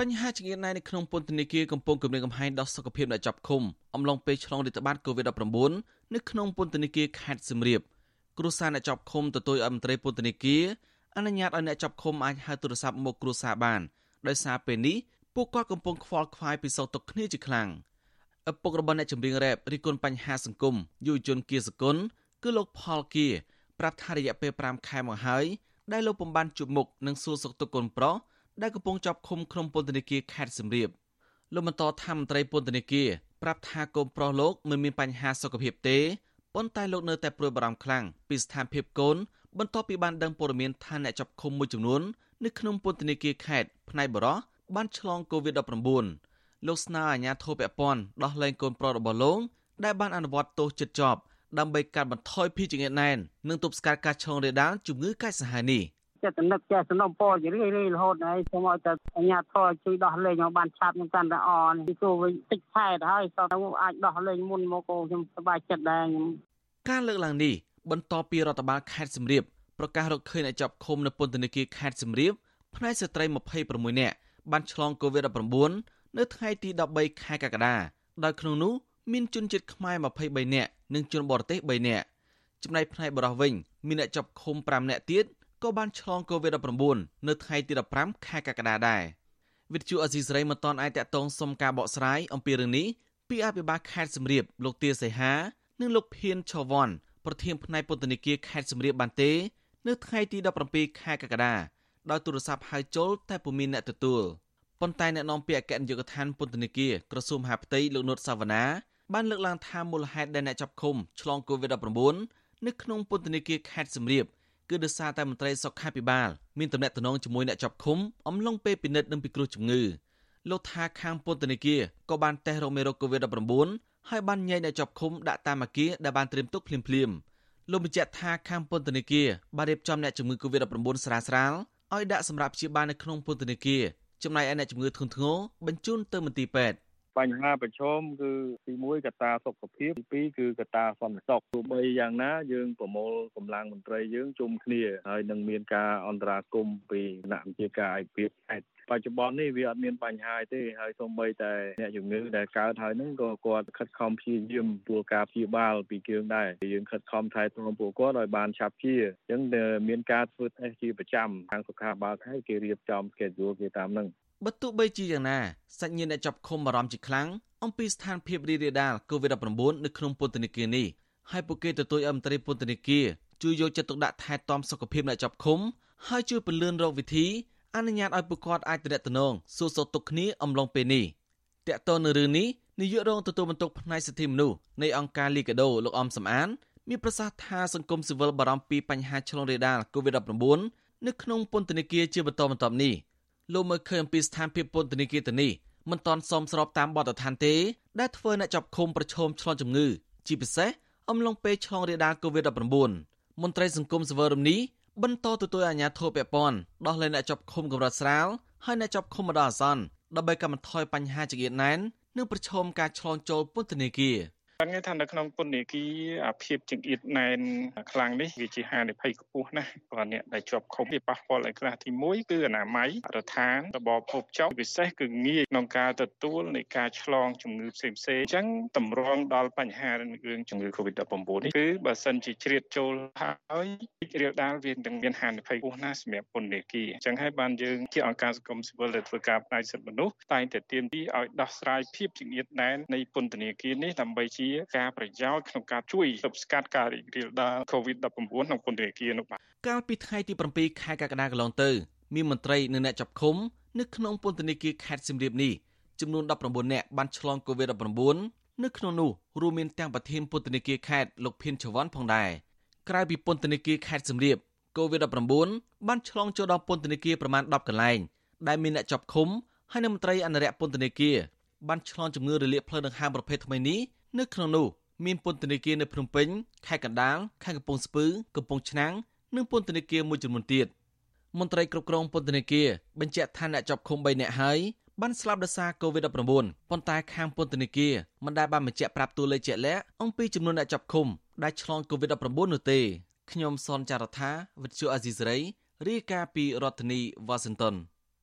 បញ្ហាជំងឺណែនៅក្នុងពន្ធនាគារកំពុងគម្រាមកំហែងដល់សុខភាពអ្នកចាប់ឃុំអំឡុងពេលឆ្លងរាតត្បាត COVID-19 នៅក្នុងពន្ធនាគារខេត្តសៀមរាបគ្រួសារអ្នកចាប់ឃុំទទូចឲ្យមន្ត្រីពន្ធនាគារអនុញ្ញាតឲ្យអ្នកចាប់ឃុំអាចហៅទូរស័ព្ទមកគ្រួសារបានដោយសារពេលនេះពួកគាត់កំពុងខ្វល់ខ្វាយពីសោកទុក្ខគ្នាជាខ្លាំងឪពុករបស់អ្នកចម្រៀងរ៉េបរិះគន់បញ្ហាសង្គមយុវជនគៀសកុនគឺលោកផលគៀប្រាប់ថារយៈពេល5ខែមកហើយដែលលោកពំបានជួបមុខនឹងសួរសុខទុក្ខកូនប្រុស ដែលកំពុងជាប់ឃុំក្នុងពន្ធនាគារខេត្តសៀមរាបលោកបន្តថាមន្ត្រីពន្ធនាគារប្រាប់ថាកូនប្រុសលោកមិនមានបញ្ហាសុខភាពទេប៉ុន្តែលោកនៅតែព្រួយបារម្ភខ្លាំងពីស្ថានភាពកូនបន្ទាប់ពីបានដឹងព័ត៌មានថាអ្នកចាប់ឃុំមួយចំនួននៅក្នុងពន្ធនាគារខេត្តផ្នែកបរោះបានឆ្លង COVID-19 លោកស្នើអាជ្ញាធរពាក់ព័ន្ធដោះលែងកូនប្រុសរបស់លោកដែលបានអនុវត្តទោសចិត្តចប់ដើម្បីកាត់បន្ថយភីចង្អៀតណែននិងទប់ស្កាត់ការឆ្លងរាលដាលជំងឺកាចសាហាវនេះ ចិត្តនឹកចេះសំណពរជារឿយៗរហូតហើយសូមឲ្យតែអាជ្ញាធរជួយដោះលែងឲ្យបានឆាប់នឹងកាន់តែអរនេះគឺវិញតិចខែទៅហើយតើអាចដោះលែងមុនមកខ្ញុំសប្បាយចិត្តដែរខ្ញុំការលើកឡើងនេះបន្ទាប់ពីរដ្ឋបាលខេត្តសៀមរាបប្រកាសរកឃើញអ្នកចាប់ឃុំនៅពន្ធនាគារខេត្តសៀមរាបផ្នែកស្ត្រី26នាក់បានឆ្លង COVID-19 នៅថ្ងៃទី13ខែកក្កដាដោយក្នុងនោះមានជនជាតិខ្មែរ23នាក់និងជនបរទេស3នាក់ចំណែកផ្នែកបរោះវិញមានអ្នកចាប់ឃុំ5នាក់ទៀត ក៏បានឆ្លង COVID-19 នៅថ្ងៃទី15ខែកក្កដាដែរវិទ្យុអេស៊ីសរ៉ៃមិនទាន់អាចតតងសុំការបកស្រាយអំពីរឿងនេះពីអភិបាលខេត្តសៀមរាបលោកទាសីហា និងលោកភៀនឆវ័នប្រធានផ្នែកពន្ធនាគារខេត្តសៀមរាបបានទេ នៅថ្ងៃទី17ខែកក្កដាដោយទូរស័ព្ទហៅចូលតែពុំមានអ្នកទទួលប៉ុន្តែអ្នកនាំពាក្យអគ្គនាយកដ្ឋានពន្ធនាគារក្រសួងមហាផ្ទៃលោកនុតសាវណ្ណាបានលើកឡើងថាមូលហេតុដែលអ្នកចាប់ឃុំឆ្លង COVID-19 នៅក្នុងពន្ធនាគារខេត្តសៀមរាប គឺដោយសារតែមន្ត្រីសុខាភិបាលមានតំណែងតំណងជាមួយអ្នកចាប់ឃុំអំឡុងពេលពិនិត្យនិងពិគ្រោះជំងឺលោកថាខាងពន្ធនាគារក៏បានតេស្តរកមេរោគ COVID-19 ហើយបានញែកអ្នកចាប់ឃុំដាក់តាមអគារដែលបានត្រៀមទុកភ្លាមៗលោកបញ្ជាក់ថាខាងពន្ធនាគារបានរៀបចំអ្នកជំងឺ Covid-19 ស្រាលស្រាលឲ្យដាក់សម្រាប់ព្យាបាលនៅក្នុងពន្ធនាគារចំណែកឯអ្នកជំងឺធ្ងន់ធ្ងរបញ្ជូនទៅមន្ទីរពេទ្យ បញ្ហាប្រឈមគឺទី1កត្តាសុខភាពទី2គឺកត្តាសន្តិសុខទោះបីយ៉ាងណាយើងប្រមូលកម្លាំងមន្ត្រីយើងជុំគ្នាហើយនឹងមានការអន្តរាគមន៍ពីគណៈវិជាការឯកភាពខេត្តបច្ចុប្បន្ននេះវាអត់មានបញ្ហាទេហើយសូម្បីតែអ្នកជំងឺដែលកើតហើយហ្នឹងក៏គាត់ខិតខំព្យាយាមទួលការព្យាបាលពីគ្រឿងដែរយើងខិតខំថែទាំពួកគាត់ឲ្យបានឆាប់ជាអញ្ចឹងមានការធ្វើតេស្តជាប្រចាំខាងសុខាភិបាលខេត្តគេរៀបចំ schedule គេតាមហ្នឹង បើទោះបីជាយ៉ាងណាសាច់ញាតិអ្នកចាប់ឃុំបារម្ភជាខ្លាំងអំពីស្ថានភាពរីករាលដាល COVID-19 នៅក្នុងពន្ធនាគារនេះហើយពួកគេទទូចឲ្យមន្ត្រីពន្ធនាគារជួយយកចិត្តទុកដាក់ថែទាំសុខភាពអ្នកចាប់ឃុំហើយជួយពន្លឿនរកវិធីអនុញ្ញាតឲ្យពួកគាត់អាចទំនាក់ទំនងសួរសុខទុក្ខគ្នាអំឡុងពេលនេះតកតនៅរឿងនេះនាយករងទទួលបន្ទុកផ្នែកសិទ្ធិមនុស្សនៃអង្គការលីកាដូលោកអំសំអាន មានប្រសាសន៍ថាសង្គមស៊ីវិលបារម្ភពីបញ្ហាឆ្លងរាលដាល COVID-19 នៅក្នុងពន្ធនាគារជាបន្តបន្ទាប់នេះ លោកមើលឃើញអំពីស្ថានភាពពន្ធនាគារទៅនេះមិនទាន់សមស្របតាមបទដ្ឋានទេ ដែលធ្វើអ្នកចាប់ឃុំប្រឈមឆ្លងជំងឺជាពិសេសអំឡុងពេលឆ្លងរាលដាល COVID-19 មន្ត្រីសង្គមសវរមនេះបន្តទទួលអាជ្ញាធរពាក់ព័ន្ធដោះលែងអ្នកចាប់ឃុំកម្រិតស្រាលហើយអ្នកចាប់ឃុំម្ដងអាសន្នដើម្បីកាត់បន្ថយបញ្ហាចង្អៀតណែននិងប្រឈមការឆ្លងចូលពន្ធនាគារ ថ្ងៃថានៅក្នុងពន្ធនាគារអាភាពចង្អៀតណែនខ្លាំងនេះវាជាហានិភ័យខ្ពស់ណាស់ព្រោះអ្នកដែលជាប់ឃុំវាប៉ះពាល់ឲ្យខ្លះទី1គឺអនាម័យរដ្ឋានរបបភពចុះពិសេសគឺងាយក្នុងការទទួលនៃការឆ្លងជំងឺផ្សេងផ្សេងអញ្ចឹងតម្រង់ដល់បញ្ហារឿងជំងឺ Covid-19 នេះគឺបើសិនជាជ្រៀតចូលហើយរាលដាលវានឹងមានហានិភ័យខ្ពស់ណាស់សម្រាប់ពន្ធនាគារអញ្ចឹងហើយបានយើងជាអង្គការសង្គមស៊ីវិលដែលធ្វើការផ្នែកសិទ្ធិមនុស្សតែងតែទាមទារឲ្យដោះស្រាយភាពចង្អៀតណែននៃពន្ធនាគារនេះដើម្បីជាការប្រយោជន៍ក្នុងការជួយទប់ស្កាត់ការរីករាលដាល COVID-19 ក្នុងពន្ធនាគារនោះបាទកាលពីថ្ងៃទី7ខែកក្កដាកន្លងទៅមានមន្ត្រីនិងអ្នកចាប់ឃុំនៅក្នុងពន្ធនាគារខេត្តសៀមរាបនេះចំនួន19នាក់បានឆ្លង COVID-19 នៅក្នុងនោះរួមមានទាំងប្រធានពន្ធនាគារខេត្តលោកភៀនចវ័នផងដែរក្រៅពីពន្ធនាគារខេត្តសៀមរាប COVID-19 បានឆ្លងចូលដល់ពន្ធនាគារប្រមាណ10កន្លែងដែលមានអ្នកចាប់ឃុំហើយនិងមន្ត្រីអនុរិយពន្ធនាគារបានឆ្លងជំងឺរលាកភ្លើងដង្ហើមប្រភេទថ្មីនេះ នៅក្នុងនោះមានពន្ធនាគារនៅភ្នំពេញខេត្តកណ្ដាលខេត្តកំពង់ស្ពឺកំពង់ឆ្នាំងនិងពន្ធនាគារមួយចំនួនទៀតមន្ត្រីគ្រប់គ្រងពន្ធនាគារបញ្ជាក់ថាអ្នកជាប់ឃុំ3នាក់ហើយបានស្លាប់ដោយសារ COVID-19 ប៉ុន្តែខាងពន្ធនាគារមិនដែលបានបញ្ជាក់ប្រាប់តួលេខជាក់លាក់អំពីចំនួនអ្នកជាប់ឃុំដែលឆ្លង COVID-19 នោះទេខ្ញុំសនចាររថាវិទ្យុអាស៊ីសេរីរាយការណ៍ពីរដ្ឋធានី Washington